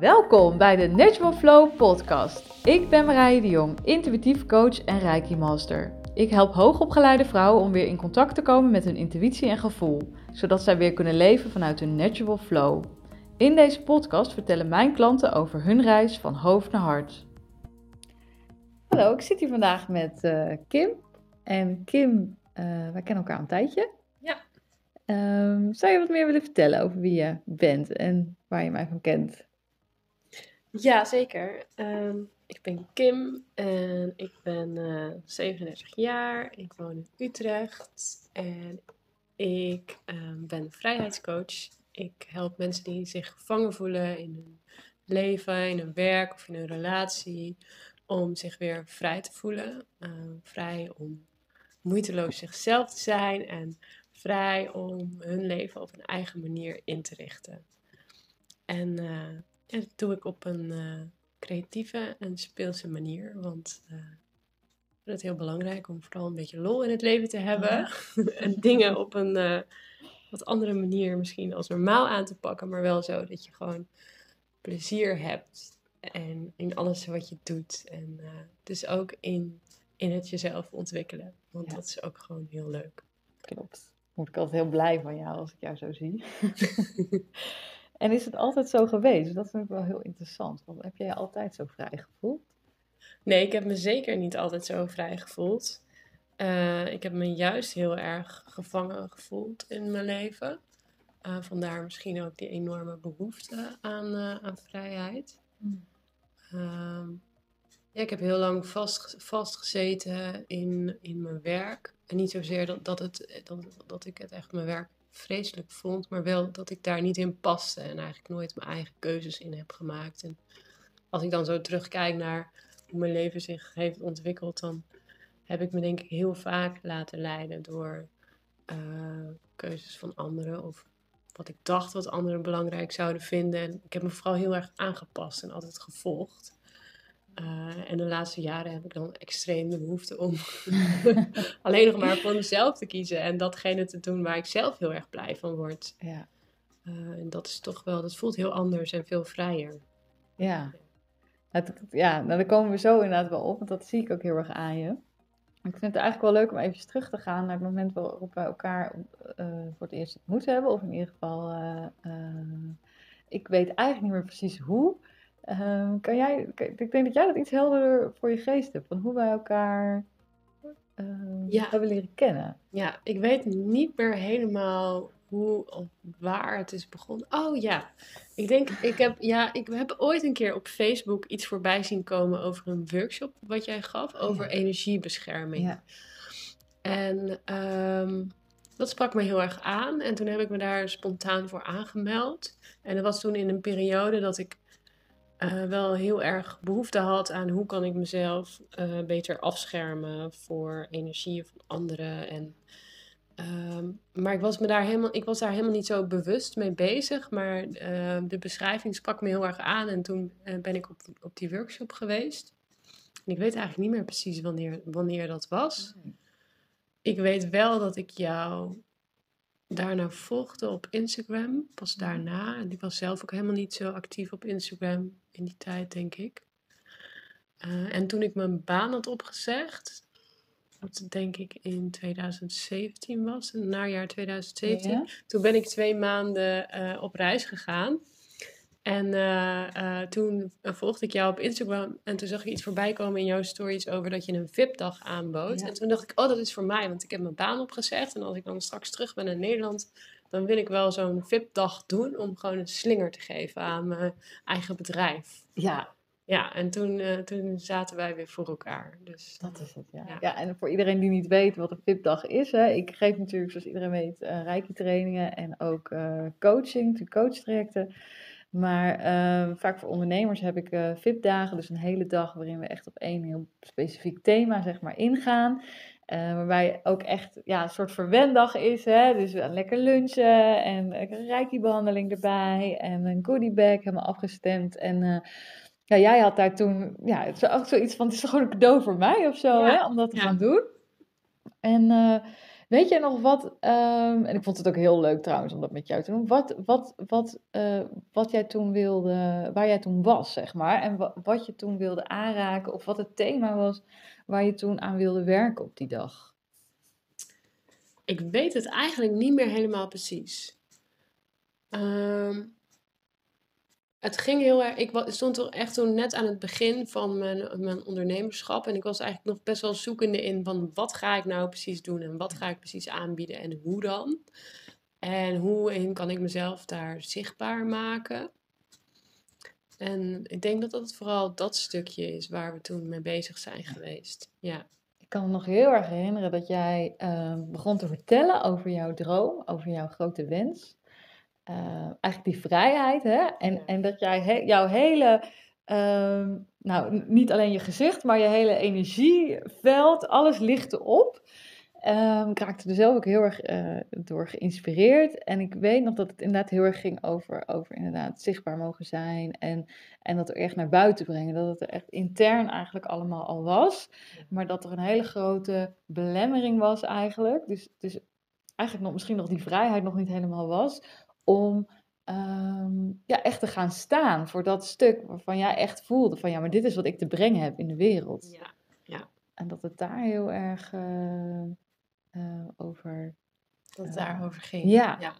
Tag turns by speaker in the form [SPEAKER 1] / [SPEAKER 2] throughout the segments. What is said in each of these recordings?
[SPEAKER 1] Welkom bij de Natural Flow podcast. Ik ben Marije de Jong, intuïtief coach en Reiki master. Ik help hoogopgeleide vrouwen om weer in contact te komen met hun intuïtie en gevoel, zodat zij weer kunnen leven vanuit hun natural flow. In deze podcast vertellen mijn klanten over hun reis van hoofd naar hart. Hallo, ik zit hier vandaag met uh, Kim. En Kim, uh, wij kennen elkaar een tijdje.
[SPEAKER 2] Ja.
[SPEAKER 1] Um, zou je wat meer willen vertellen over wie je bent en waar je mij van kent?
[SPEAKER 2] Ja, zeker. Um, ik ben Kim en ik ben uh, 37 jaar. Ik woon in Utrecht en ik um, ben vrijheidscoach. Ik help mensen die zich gevangen voelen in hun leven, in hun werk of in hun relatie, om zich weer vrij te voelen. Uh, vrij om moeiteloos zichzelf te zijn en vrij om hun leven op een eigen manier in te richten. En uh, ja, dat doe ik op een uh, creatieve en speelse manier, want uh, ik vind het heel belangrijk om vooral een beetje lol in het leven te hebben en dingen op een wat andere manier misschien als normaal aan te pakken, maar wel zo dat je gewoon plezier hebt en in alles wat je doet. En dus ook in, in het jezelf ontwikkelen, want ja. dat is ook gewoon heel leuk.
[SPEAKER 1] Klopt. Word ik altijd heel blij van jou als ik jou zo zie. en is het altijd zo geweest? Dat vind ik wel heel interessant. Want heb jij je altijd zo vrij gevoeld?
[SPEAKER 2] Nee, ik heb me zeker niet altijd zo vrij gevoeld. Uh, ik heb me juist heel erg gevangen gevoeld in mijn leven. Uh, vandaar misschien ook die enorme behoefte aan, uh, aan vrijheid. Mm. ja, ik heb heel lang vast, vastgezeten in, in mijn werk. En niet zozeer dat, dat, het, dat, dat ik het echt mijn werk vreselijk vond, maar wel dat ik daar niet in paste en eigenlijk nooit mijn eigen keuzes in heb gemaakt. En als ik dan zo terugkijk naar hoe mijn leven zich heeft ontwikkeld, dan heb ik me denk ik heel vaak laten leiden door uh, keuzes van anderen of wat ik dacht wat anderen belangrijk zouden vinden. En ik heb me vooral heel erg aangepast en altijd gevolgd. Uh, en de laatste jaren heb ik dan extreem de behoefte om alleen nog maar voor mezelf te kiezen en datgene te doen waar ik zelf heel erg blij van word.
[SPEAKER 1] Ja.
[SPEAKER 2] Uh, en dat is toch wel, dat voelt heel anders en veel vrijer.
[SPEAKER 1] Ja. Het, ja, nou, daar komen we zo inderdaad wel op, want dat zie ik ook heel erg aan je. Ik vind het eigenlijk wel leuk om even terug te gaan naar het moment waarop wij elkaar uh, voor het eerst ontmoet hebben. Of in ieder geval, uh, ik weet eigenlijk niet meer precies hoe. Ehm, kan jij, ik denk dat jij dat iets helderder voor je geest hebt. Van hoe wij elkaar ehm, ja. hebben leren kennen.
[SPEAKER 2] Ja, ik weet niet meer helemaal hoe of waar het is begonnen. Oh ja, ik denk, ik heb, ja, ik heb ooit een keer op Facebook iets voorbij zien komen over een workshop wat jij gaf over ja. energiebescherming. Ja. En um, dat sprak me heel erg aan. En toen heb ik me daar spontaan voor aangemeld. En dat was toen in een periode dat ik uh, wel heel erg behoefte had aan hoe kan ik mezelf uh, beter afschermen voor energieën van anderen. En Um, maar ik was, me daar helemaal, ik was daar helemaal niet zo bewust mee bezig. Maar uh, de beschrijving sprak me heel erg aan. En toen uh, ben ik op, op die workshop geweest. En ik weet eigenlijk niet meer precies wanneer, wanneer dat was. Nee. Ik weet wel dat ik jou daarna volgde op Instagram. Pas daarna. En ik was zelf ook helemaal niet zo actief op Instagram in die tijd, denk ik. Uh, en toen ik mijn baan had opgezegd, wat denk ik in 2017 was, najaar 2017. Ja. Toen ben ik twee maanden uh, op reis gegaan. En uh, uh, toen volgde ik jou op Instagram en toen zag ik iets voorbij komen in jouw stories over dat je een VIP-dag aanbood. Ja. En toen dacht ik, oh, dat is voor mij, want ik heb mijn baan opgezegd. En als ik dan straks terug ben in Nederland, dan wil ik wel zo'n VIP-dag doen om gewoon een slinger te geven aan mijn eigen bedrijf.
[SPEAKER 1] Ja,
[SPEAKER 2] ja, en toen, uh, toen zaten wij weer voor elkaar. Dus,
[SPEAKER 1] dat is het, ja. ja. ja. en voor iedereen die niet weet wat een VIP-dag is. Hè, ik geef natuurlijk, zoals iedereen weet, uh, Reiki-trainingen en ook uh, coaching, de coachtrajecten. Maar vaak voor ondernemers heb ik VIP-dagen, dus een hele dag waarin we echt op één heel specifiek thema zeg maar, ingaan. waarbij ook echt ja, een soort verwendag is. Hè? Dus lekker lunchen en een reiki-behandeling erbij. En een goodie bag helemaal afgestemd. En ja, jij had daar toen, ja, het is ook zoiets van, het is gewoon een cadeau voor mij of zo, ja. hè, om dat te ja. gaan doen. En Weet je nog wat, ehm, en ik vond het ook heel leuk trouwens om dat met jou te doen, wat, wat, wat, eh, wat jij toen wilde, waar jij toen was, zeg maar, en wa- wat je toen wilde aanraken, of wat het thema was waar je toen aan wilde werken op die dag?
[SPEAKER 2] Ik weet het eigenlijk niet meer helemaal precies. Ehm, het ging heel erg. Ik stond toch echt toen net aan het begin van mijn, mijn ondernemerschap. En ik was eigenlijk nog best wel zoekende in van wat ga ik nou precies doen en wat ga ik precies aanbieden en hoe dan. En hoe kan ik mezelf daar zichtbaar maken. En ik denk dat dat vooral dat stukje is waar we toen mee bezig zijn geweest. Ja.
[SPEAKER 1] Ik kan me nog heel erg herinneren dat jij ehm, begon te vertellen over jouw droom, over jouw grote wens. Eh, eigenlijk die vrijheid, hè? En, en dat jij he- jouw hele, ehm, nou niet alleen je gezicht, maar je hele energieveld, alles lichtte op. Ehm, ik raakte er zelf ook heel erg eh, door geïnspireerd. En ik weet nog dat het inderdaad heel erg ging over, over inderdaad zichtbaar mogen zijn. En, en dat er echt naar buiten brengen. Dat het er echt intern eigenlijk allemaal al was. Maar dat er een hele grote belemmering was eigenlijk. Dus, dus eigenlijk nog, misschien nog die vrijheid nog niet helemaal was. Om ehm, ja, echt te gaan staan voor dat stuk waarvan jij echt voelde van ja, maar dit is wat ik te brengen heb in de wereld.
[SPEAKER 2] Ja.
[SPEAKER 1] En dat het daar heel erg eh, eh, over.
[SPEAKER 2] Dat het
[SPEAKER 1] Ja.
[SPEAKER 2] daarover ging.
[SPEAKER 1] Ja.
[SPEAKER 2] Ja.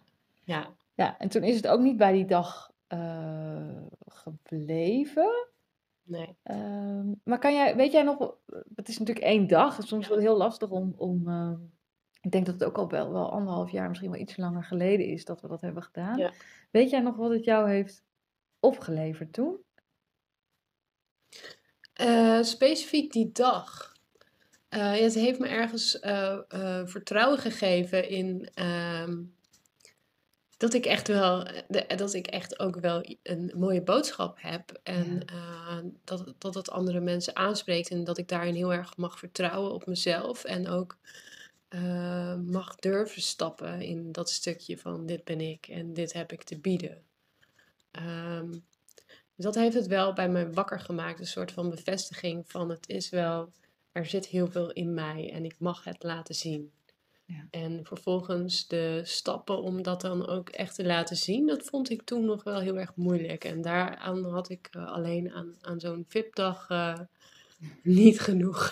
[SPEAKER 2] Ja.
[SPEAKER 1] Ja, en toen is het ook niet bij die dag eh, gebleven.
[SPEAKER 2] Nee.
[SPEAKER 1] Ehm, maar kan jij, weet jij nog, het is natuurlijk één dag, het is soms
[SPEAKER 2] Ja.
[SPEAKER 1] wel heel lastig om, om ehm, ik denk dat het ook al wel, wel anderhalf jaar, misschien wel iets langer geleden is dat we dat hebben gedaan.
[SPEAKER 2] Ja.
[SPEAKER 1] Weet jij nog wat het jou heeft opgeleverd toen?
[SPEAKER 2] Eh, specifiek die dag. Eh, ja, het heeft me ergens eh, vertrouwen gegeven in ehm, dat ik echt wel, de- dat ik echt ook wel een mooie boodschap heb. En dat, dat het andere mensen aanspreekt en dat ik daarin heel erg mag vertrouwen op mezelf. En ook eh, mag durven stappen in dat stukje van dit ben ik en dit heb ik te bieden. Dus dat heeft het wel bij me wakker gemaakt. Een soort van bevestiging van het is wel, er zit heel veel in mij en ik mag het laten zien.
[SPEAKER 1] Ja.
[SPEAKER 2] En vervolgens de stappen om dat dan ook echt te laten zien, dat vond ik toen nog wel heel erg moeilijk. En daaraan had ik eh, alleen aan, aan zo'n VIP-dag eh, niet genoeg.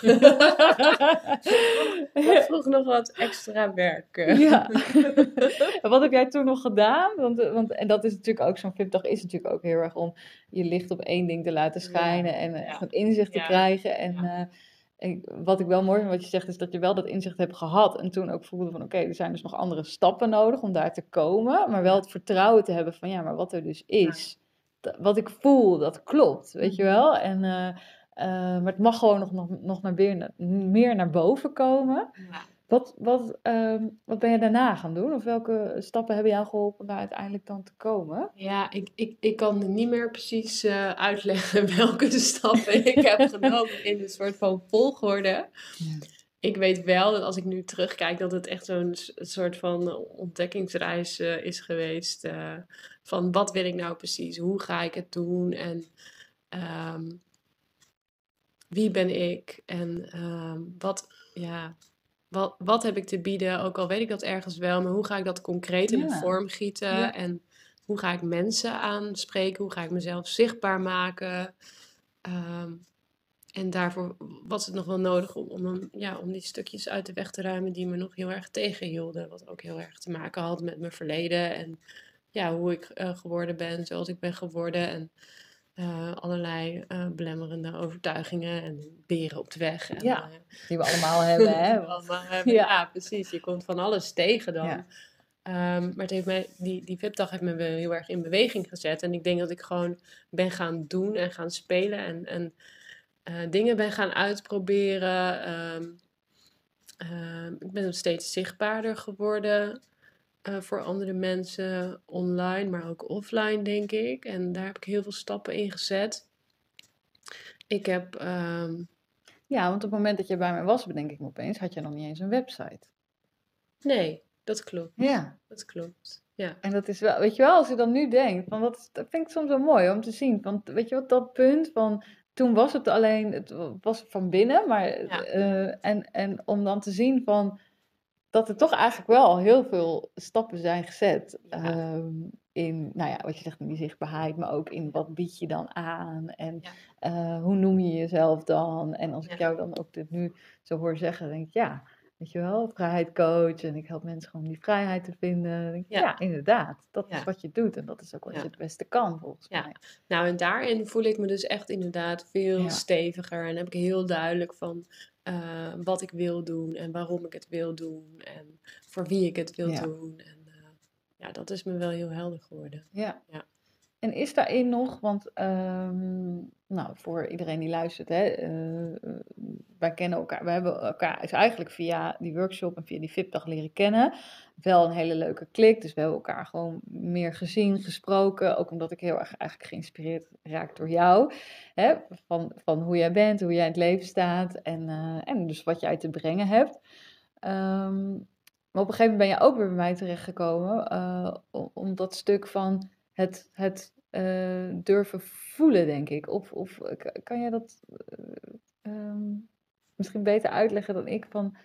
[SPEAKER 2] Dat vroeg nog wat extra werk. eh.
[SPEAKER 1] Ja. En wat heb jij toen nog gedaan? Want, eh, want, en dat is natuurlijk ook, zo'n VIP-dag is natuurlijk ook heel erg om je licht op één ding te laten schijnen en eh,
[SPEAKER 2] ja.
[SPEAKER 1] echt een inzicht te krijgen. En eh, wat ik wel mooi vind wat je zegt, is dat je wel dat inzicht hebt gehad en toen ook voelde van oké, er zijn dus nog andere stappen nodig om daar te komen, maar wel het vertrouwen te hebben van ja, maar wat er dus is, wat ik voel, dat klopt, weet je
[SPEAKER 2] Mhm.
[SPEAKER 1] wel? En, eh, eh, maar het mag gewoon nog, nog, nog naar meer, meer naar boven komen.
[SPEAKER 2] Ja.
[SPEAKER 1] Wat, wat, ehm, wat ben je daarna gaan doen? Of welke stappen hebben jou geholpen daar uiteindelijk dan te komen?
[SPEAKER 2] Ja, ik, ik, ik kan niet meer precies eh, uitleggen welke stappen ik heb genomen in een soort van volgorde. Ik weet wel dat als ik nu terugkijk, dat het echt zo'n soort van ontdekkingsreis eh, is geweest. van wat wil ik nou precies? Hoe ga ik het doen? En ehm, wie ben ik? En ehm, wat, ja, wat, wat heb ik te bieden? Ook al weet ik dat ergens wel, maar hoe ga ik dat concreet in
[SPEAKER 1] Ja.
[SPEAKER 2] vorm gieten?
[SPEAKER 1] Ja.
[SPEAKER 2] En hoe ga ik mensen aanspreken? Hoe ga ik mezelf zichtbaar maken? Ehm, en daarvoor was het nog wel nodig om, om, ja, om die stukjes uit de weg te ruimen die me nog heel erg tegenhielden. Wat ook heel erg te maken had met mijn verleden en ja, hoe ik eh, geworden ben zoals ik ben geworden. En eh, allerlei eh, belemmerende overtuigingen en beren op de weg. En,
[SPEAKER 1] Ja,
[SPEAKER 2] eh,
[SPEAKER 1] Die we allemaal hebben, hè?
[SPEAKER 2] allemaal hebben.
[SPEAKER 1] Ja.
[SPEAKER 2] Ja. precies. Je komt van alles tegen dan.
[SPEAKER 1] Ja.
[SPEAKER 2] Ehm, maar het heeft mij, die, die VIP-dag heeft me wel heel erg in beweging gezet. En ik denk dat ik gewoon ben gaan doen en gaan spelen. En, en dingen ben gaan uitproberen. Ehm, ehm, ik ben steeds zichtbaarder geworden eh, voor andere mensen. Online, maar ook offline, denk ik. En daar heb ik heel veel stappen in gezet. Ik heb... ehm,
[SPEAKER 1] Ja, want op het moment dat je bij mij was, bedenk ik me opeens, had je nog niet eens een website.
[SPEAKER 2] nee, dat klopt.
[SPEAKER 1] Ja.
[SPEAKER 2] Dat klopt. Ja.
[SPEAKER 1] En dat is wel, weet je wel, als je dan nu denkt, van dat, dat vind ik soms wel mooi om te zien. Want weet je wat, dat punt van, toen was het alleen, het was van binnen, maar,
[SPEAKER 2] Ja.
[SPEAKER 1] eh, en, en om dan te zien van, dat er toch eigenlijk wel al heel veel stappen zijn gezet.
[SPEAKER 2] Ja.
[SPEAKER 1] ehm, in, nou ja, wat je zegt in die zichtbaarheid, maar ook in wat bied je dan aan en
[SPEAKER 2] Ja.
[SPEAKER 1] eh, hoe noem je jezelf dan? En als ik jou dan ook dit nu zo hoor zeggen, denk ik ja, weet je wel, vrijheid coach en ik help mensen gewoon die vrijheid te vinden.
[SPEAKER 2] Ja.
[SPEAKER 1] ja. inderdaad, dat
[SPEAKER 2] Ja.
[SPEAKER 1] is wat je doet en dat is ook wat
[SPEAKER 2] Ja.
[SPEAKER 1] je het beste kan volgens mij.
[SPEAKER 2] Nou, en daarin voel ik me dus echt inderdaad veel steviger. En heb ik heel duidelijk van eh, wat ik wil doen en waarom ik het wil doen en voor wie ik het wil doen. En eh, ja, dat is me wel heel helder geworden.
[SPEAKER 1] Ja. En is daarin nog, want ehm, nou, voor iedereen die luistert, hè, eh, wij kennen elkaar, we hebben elkaar is eigenlijk via die workshop en via die VIP-dag leren kennen. Wel een hele leuke klik, dus we hebben elkaar gewoon meer gezien, gesproken. Ook omdat ik heel erg eigenlijk geïnspireerd raak door jou. Hè, van, van hoe jij bent, hoe jij in het leven staat en, eh, en dus wat jij te brengen hebt. Ehm, maar op een gegeven moment ben je ook weer bij mij terechtgekomen eh, om dat stuk van het, het eh, durven voelen, denk ik. Of, of eh, kan jij dat eh, ehm, misschien beter uitleggen dan ik? Van,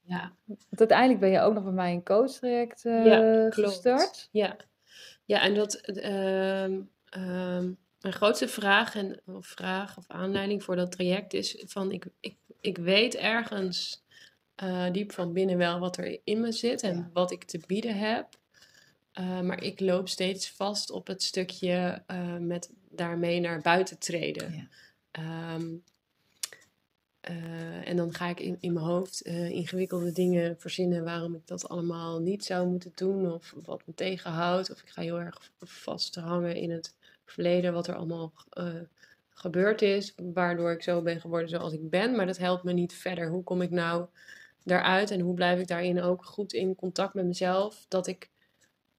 [SPEAKER 2] Ja,
[SPEAKER 1] want uiteindelijk ben je ook nog bij mij een coachtraject eh
[SPEAKER 2] Ja, klopt.
[SPEAKER 1] gestart.
[SPEAKER 2] ja. ja en dat ehm, ehm, mijn grootste vraag, en, of vraag of aanleiding voor dat traject is van ik, ik, ik weet ergens diep van binnen wel wat er in me zit en
[SPEAKER 1] Ja.
[SPEAKER 2] wat ik te bieden heb. Uh, maar ik loop steeds vast op het stukje uh, met daarmee naar buiten treden.
[SPEAKER 1] Ja.
[SPEAKER 2] Um, uh, en dan ga ik in, in mijn hoofd ingewikkelde dingen verzinnen waarom ik dat allemaal niet zou moeten doen. Of wat me tegenhoudt. Of ik ga heel erg vasthangen in het verleden wat er allemaal gebeurd is. Waardoor ik zo ben geworden zoals ik ben. Maar dat helpt me niet verder. Hoe kom ik nou daaruit en hoe blijf ik daarin ook goed in contact met mezelf? Dat ik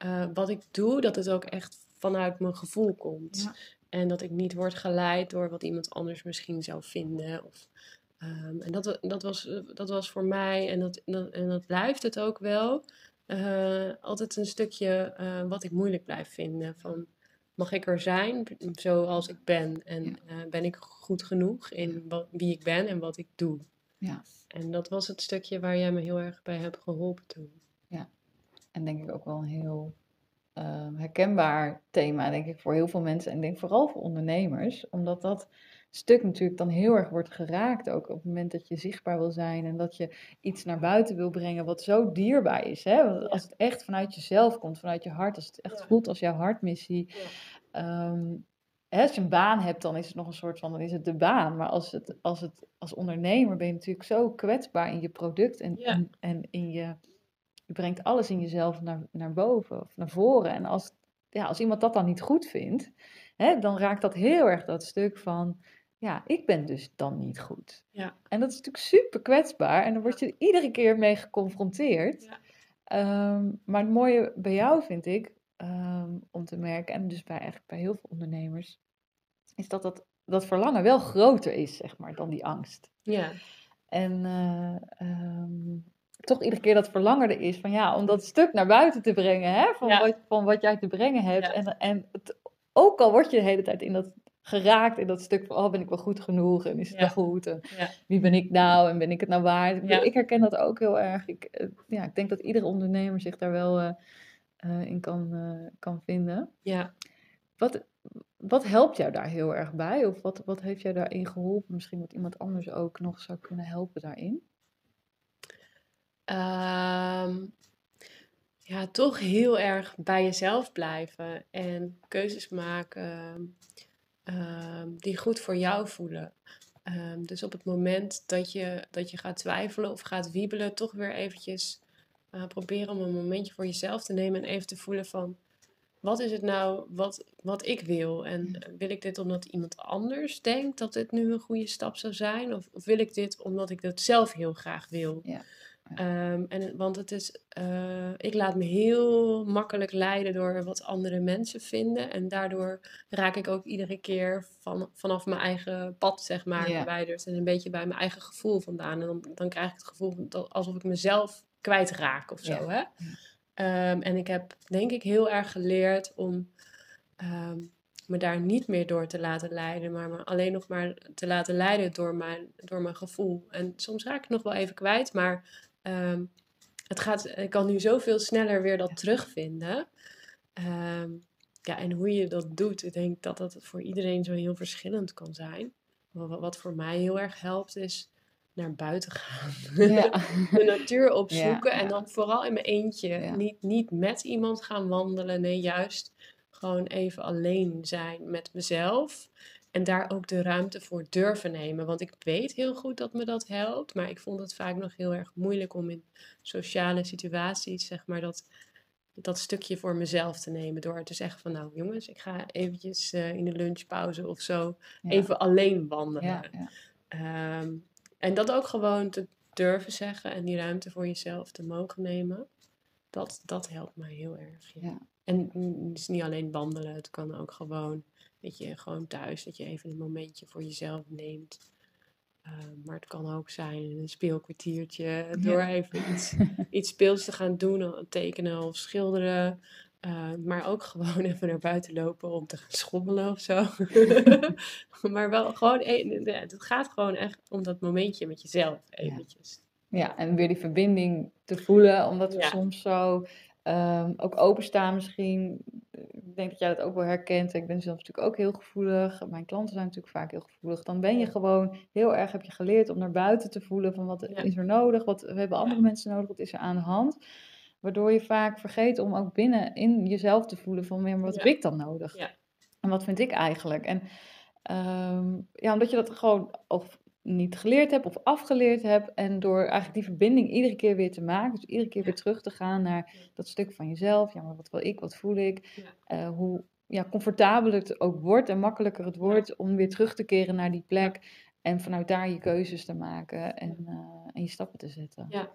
[SPEAKER 2] uh, wat ik doe, dat het ook echt vanuit mijn gevoel komt.
[SPEAKER 1] Ja.
[SPEAKER 2] En dat ik niet word geleid door wat iemand anders misschien zou vinden. Of, um, en dat, dat, was, dat was voor mij, en dat, dat, en dat blijft het ook wel, uh, altijd een stukje uh, wat ik moeilijk blijf vinden. Van, mag ik er zijn zoals ik ben? En ja. ben ik goed genoeg in wat, wie ik ben en wat ik doe?
[SPEAKER 1] Ja.
[SPEAKER 2] En dat was het stukje waar jij me heel erg bij hebt geholpen toen.
[SPEAKER 1] En denk ik ook wel een heel uh, herkenbaar thema, denk ik, voor heel veel mensen. En denk vooral voor ondernemers, omdat dat stuk natuurlijk dan heel erg wordt geraakt. Ook op het moment dat je zichtbaar wil zijn en dat je iets naar buiten wil brengen wat zo dierbaar is. Hè? Want als het echt vanuit jezelf komt, vanuit je hart, als het echt
[SPEAKER 2] Ja.
[SPEAKER 1] voelt als jouw hartmissie. Ehm, hè, als je een baan hebt, dan is het nog een soort van, dan is het de baan. Maar als, het, als, het, als ondernemer ben je natuurlijk zo kwetsbaar in je product en,
[SPEAKER 2] Ja.
[SPEAKER 1] en, en in je, je brengt alles in jezelf naar, naar boven of naar voren. En als, ja, als iemand dat dan niet goed vindt, hè, dan raakt dat heel erg dat stuk van, ja, ik ben dus dan niet goed.
[SPEAKER 2] Ja.
[SPEAKER 1] En dat is natuurlijk super kwetsbaar en dan word je iedere keer mee geconfronteerd.
[SPEAKER 2] Ja.
[SPEAKER 1] Ehm, maar het mooie bij jou vind ik, ehm, om te merken, en dus bij, eigenlijk bij heel veel ondernemers, is dat dat, dat verlangen wel groter is, zeg maar, dan die angst.
[SPEAKER 2] Ja.
[SPEAKER 1] En ehm, toch iedere keer dat verlangen er is van ja, om dat stuk naar buiten te brengen, hè, van,
[SPEAKER 2] Ja.
[SPEAKER 1] wat, van wat jij te brengen hebt.
[SPEAKER 2] Ja.
[SPEAKER 1] En, en het, ook al word je de hele tijd in dat geraakt in dat stuk van oh, ben ik wel goed genoeg en is het
[SPEAKER 2] Ja.
[SPEAKER 1] wel goed en wie ben ik nou en ben ik het nou waard. Ik, herken dat ook heel erg. Ik, eh, ja, ik denk dat iedere ondernemer zich daar wel eh, eh, in kan, kan vinden.
[SPEAKER 2] Ja.
[SPEAKER 1] Wat, wat helpt jou daar heel erg bij? Of wat, wat heeft jou daarin geholpen? Misschien wat iemand anders ook nog zou kunnen helpen daarin?
[SPEAKER 2] Ehm, ja, toch heel erg bij jezelf blijven en keuzes maken ehm, die goed voor jou voelen. Ehm, dus op het moment dat je, dat je gaat twijfelen of gaat wiebelen, toch weer eventjes eh, proberen om een momentje voor jezelf te nemen en even te voelen van wat is het nou wat, wat ik wil? En wil ik dit omdat iemand anders denkt dat dit nu een goede stap zou zijn? Of, of wil ik dit omdat ik dat zelf heel graag wil?
[SPEAKER 1] Ja.
[SPEAKER 2] Ehm, en, want het is, eh, ik laat me heel makkelijk leiden door wat andere mensen vinden. En daardoor raak ik ook iedere keer van, vanaf mijn eigen pad, zeg maar, verwijderd. En een beetje bij mijn eigen gevoel vandaan. En dan, dan krijg ik het gevoel dat, alsof ik mezelf kwijtraak of zo. Hè? Ehm, en ik heb denk ik heel erg geleerd om ehm, me daar niet meer door te laten leiden, maar me alleen nog maar te laten leiden door mijn, door mijn gevoel. En soms raak ik het nog wel even kwijt, maar ehm, het gaat, ik kan nu zoveel sneller weer dat terugvinden. Ehm, ja, en hoe je dat doet, ik denk dat dat voor iedereen zo heel verschillend kan zijn. Wat, wat voor mij heel erg helpt, is naar buiten gaan. Ja. de natuur opzoeken en dan vooral in mijn eentje. Niet, niet met iemand gaan wandelen, nee, juist gewoon even alleen zijn met mezelf. En daar ook de ruimte voor durven nemen. Want ik weet heel goed dat me dat helpt. Maar ik vond het vaak nog heel erg moeilijk om in sociale situaties, zeg maar, dat, dat stukje voor mezelf te nemen. Door te zeggen van, nou jongens, ik ga eventjes uh, in de lunchpauze of zo even alleen wandelen. Ja, ja. Ehm, en dat ook gewoon te durven zeggen en die ruimte voor jezelf te mogen nemen. Dat, dat helpt mij heel erg. Ja. En het is niet alleen wandelen, het kan ook gewoon, dat je gewoon thuis, dat je even een momentje voor jezelf neemt. Uh, maar het kan ook zijn een speelkwartiertje, door even iets, iets speels te gaan doen, tekenen of schilderen. Uh, maar ook gewoon even naar buiten lopen om te gaan schommelen of zo. maar wel gewoon, e-, het gaat gewoon echt om dat momentje met jezelf eventjes.
[SPEAKER 1] Ja, en weer die verbinding te voelen, omdat we soms zo um, ook openstaan misschien. Ik denk dat jij dat ook wel herkent. Ik ben zelf natuurlijk ook heel gevoelig. Mijn klanten zijn natuurlijk vaak heel gevoelig. Dan ben je gewoon heel erg, heb je geleerd om naar buiten te voelen van wat is er nodig, wat we hebben andere mensen nodig, wat is er aan de hand. Waardoor je vaak vergeet om ook binnen in jezelf te voelen van, maar wat heb ik dan nodig? Ja. En wat vind ik eigenlijk? En um, ja, omdat je dat gewoon of niet geleerd hebt of afgeleerd hebt. En door eigenlijk die verbinding iedere keer weer te maken. Dus iedere keer weer terug te gaan naar dat stuk van jezelf. Ja, maar wat wil ik? Wat voel ik? Uh, hoe ja, comfortabeler het ook wordt en makkelijker het wordt om weer terug te keren naar die plek. En vanuit daar je keuzes te maken en, uh, en je stappen te zetten.
[SPEAKER 2] Ja,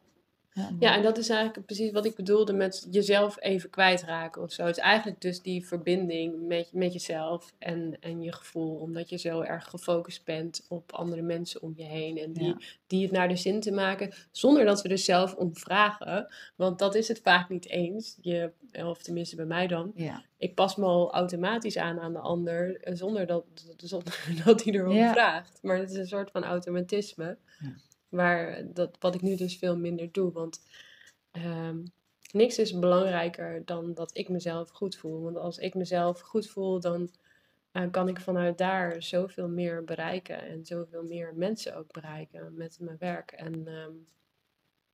[SPEAKER 2] ja, en dat is eigenlijk precies wat ik bedoelde met jezelf even kwijtraken of zo. Het is eigenlijk dus die verbinding met, met jezelf en, en je gevoel. Omdat je zo erg gefocust bent op andere mensen om je heen. En die, die het naar de zin te maken, zonder dat we er zelf om vragen. Want dat is het vaak niet eens. Je, of tenminste bij mij dan. Ja. Ik pas me al automatisch aan aan de ander, eh, zonder dat, zonder dat hij erom vraagt. Maar het is een soort van automatisme. Waar dat, wat ik nu dus veel minder doe. Want um, niks is belangrijker dan dat ik mezelf goed voel. Want als ik mezelf goed voel, dan uh, kan ik vanuit daar zoveel meer bereiken. En zoveel meer mensen ook bereiken met mijn werk. En um,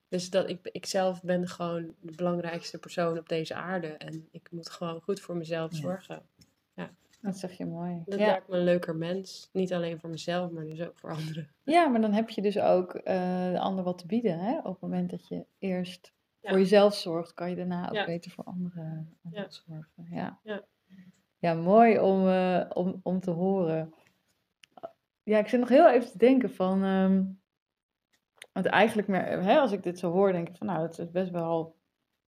[SPEAKER 2] dus dat ik, ik zelf ben gewoon de belangrijkste persoon op deze aarde. En ik moet gewoon goed voor mezelf zorgen.
[SPEAKER 1] Dat zeg je mooi.
[SPEAKER 2] Dat maakt me een leuker mens. Niet alleen voor mezelf, maar dus ook voor anderen.
[SPEAKER 1] Ja, maar dan heb je dus ook uh, de ander wat te bieden. Hè? Op het moment dat je eerst voor jezelf zorgt, kan je daarna ook beter voor anderen uh, zorgen. Ja. Ja. ja, mooi om, uh, om, om te horen. Ja, ik zit nog heel even te denken van... Um, want eigenlijk, meer, hè, als ik dit zo hoor, denk ik van nou, het is best wel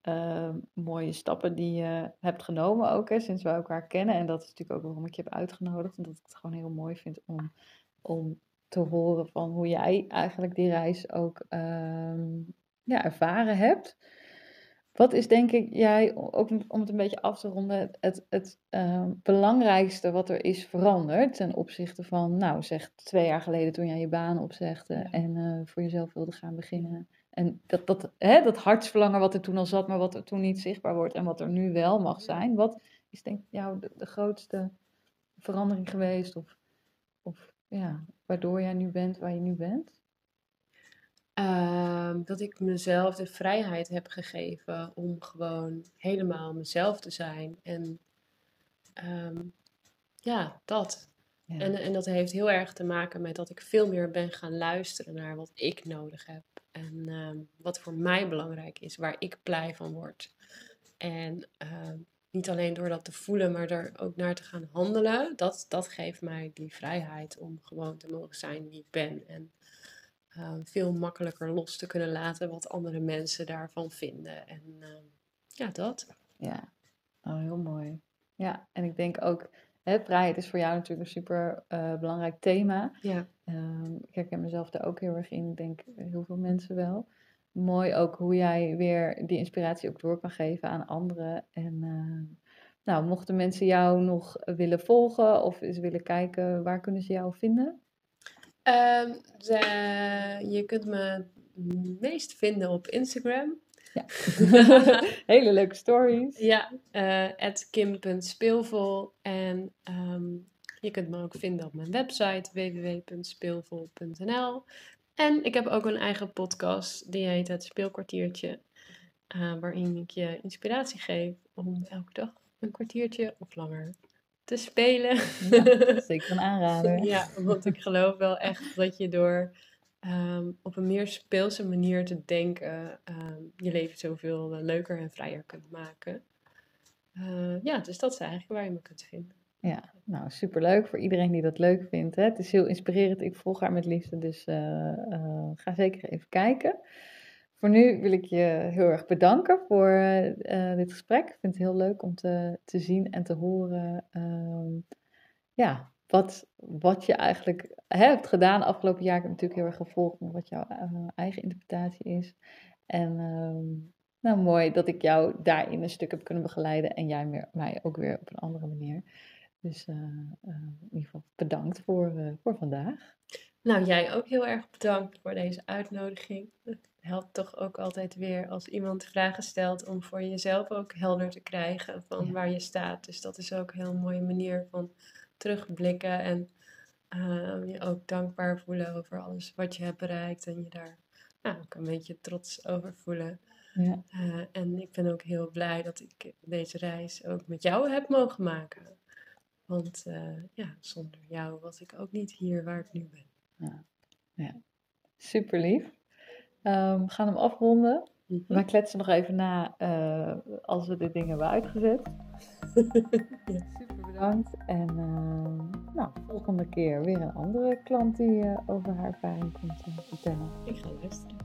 [SPEAKER 1] Ehm, mooie stappen die je hebt genomen ook, hè, sinds we elkaar kennen. En dat is natuurlijk ook waarom ik je heb uitgenodigd. Omdat ik het gewoon heel mooi vind om, om te horen van hoe jij eigenlijk die reis ook ehm, ja, ervaren hebt. Wat is denk ik, jij, ook om het een beetje af te ronden, het, het ehm, belangrijkste wat er is veranderd ten opzichte van, nou zeg, twee jaar geleden toen jij je baan opzegde en uh, voor jezelf wilde gaan beginnen? En dat, dat, hè, dat hartsverlangen wat er toen al zat, maar wat er toen niet zichtbaar wordt en wat er nu wel mag zijn. Wat is denk ik jou de, de, grootste verandering geweest? Of, of ja, waardoor jij nu bent waar je nu bent?
[SPEAKER 2] Ehm, dat ik mezelf de vrijheid heb gegeven om gewoon helemaal mezelf te zijn. En ehm, ja, dat. En, en dat heeft heel erg te maken met dat ik veel meer ben gaan luisteren naar wat ik nodig heb. En ehm, wat voor mij belangrijk is, waar ik blij van word. En ehm, niet alleen door dat te voelen, maar er ook naar te gaan handelen. Dat, dat geeft mij die vrijheid om gewoon te mogen zijn wie ik ben. En ehm, veel makkelijker los te kunnen laten wat andere mensen daarvan vinden. En ja, dat.
[SPEAKER 1] Ja, oh, heel mooi. Ja, en ik denk ook Hè, vrijheid is voor jou natuurlijk een super uh, belangrijk thema. Ja. Um, ik herken mezelf daar ook heel erg in. Ik denk heel veel mensen wel. Mooi ook hoe jij weer die inspiratie ook door kan geven aan anderen. En uh, nou, mochten mensen jou nog willen volgen of eens willen kijken, waar kunnen ze jou vinden?
[SPEAKER 2] Um, je kunt me meest vinden op Instagram.
[SPEAKER 1] Ja. Hele leuke stories.
[SPEAKER 2] Ja, uh, kim.speelvol. En ehm, je kunt me ook vinden op mijn website www.speelvol.nl. En ik heb ook een eigen podcast, die heet Het Speelkwartiertje. Uh, waarin ik je inspiratie geef om elke dag een kwartiertje of langer te spelen.
[SPEAKER 1] Ja, zeker een aanrader.
[SPEAKER 2] ja, want ik geloof wel echt dat je door Ehm, op een meer speelse manier te denken, um, je leven zoveel uh, leuker en vrijer kunt maken. Uh, ja, dus dat is eigenlijk waar je me kunt vinden.
[SPEAKER 1] Ja, nou superleuk voor iedereen die dat leuk vindt. Hè? Het is heel inspirerend. Ik volg haar met liefde, dus uh, ga zeker even kijken. Voor nu wil ik je heel erg bedanken voor dit gesprek. Ik vind het heel leuk om te, te zien en te horen. Um, ja, wat, wat je eigenlijk hebt gedaan afgelopen jaar. Ik heb natuurlijk heel erg gevolgd met wat jouw uh, eigen interpretatie is. En uh, nou, mooi dat ik jou daarin een stuk heb kunnen begeleiden en jij meer, mij ook weer op een andere manier. Dus uh, in ieder geval bedankt voor, voor vandaag.
[SPEAKER 2] Nou, jij ook heel erg bedankt voor deze uitnodiging. Het helpt toch ook altijd weer als iemand vragen stelt om voor jezelf ook helder te krijgen van waar je staat. Dus dat is ook een heel mooie manier van terugblikken en uh, je ook dankbaar voelen over alles wat je hebt bereikt en je daar nou, ook een beetje trots over voelen. Ja. Uh, en ik ben ook heel blij dat ik deze reis ook met jou heb mogen maken. Want uh, ja, zonder jou was ik ook niet hier waar ik nu ben.
[SPEAKER 1] Ja, ja. super lief. Um, we gaan hem afronden. Mm -hmm. We kletsen nog even na uh, als we de dingen hebben uitgezet. Super bedankt. En uh, nou, volgende keer weer een andere klant die uh, over haar ervaring komt vertellen.
[SPEAKER 2] Ik ga luisteren.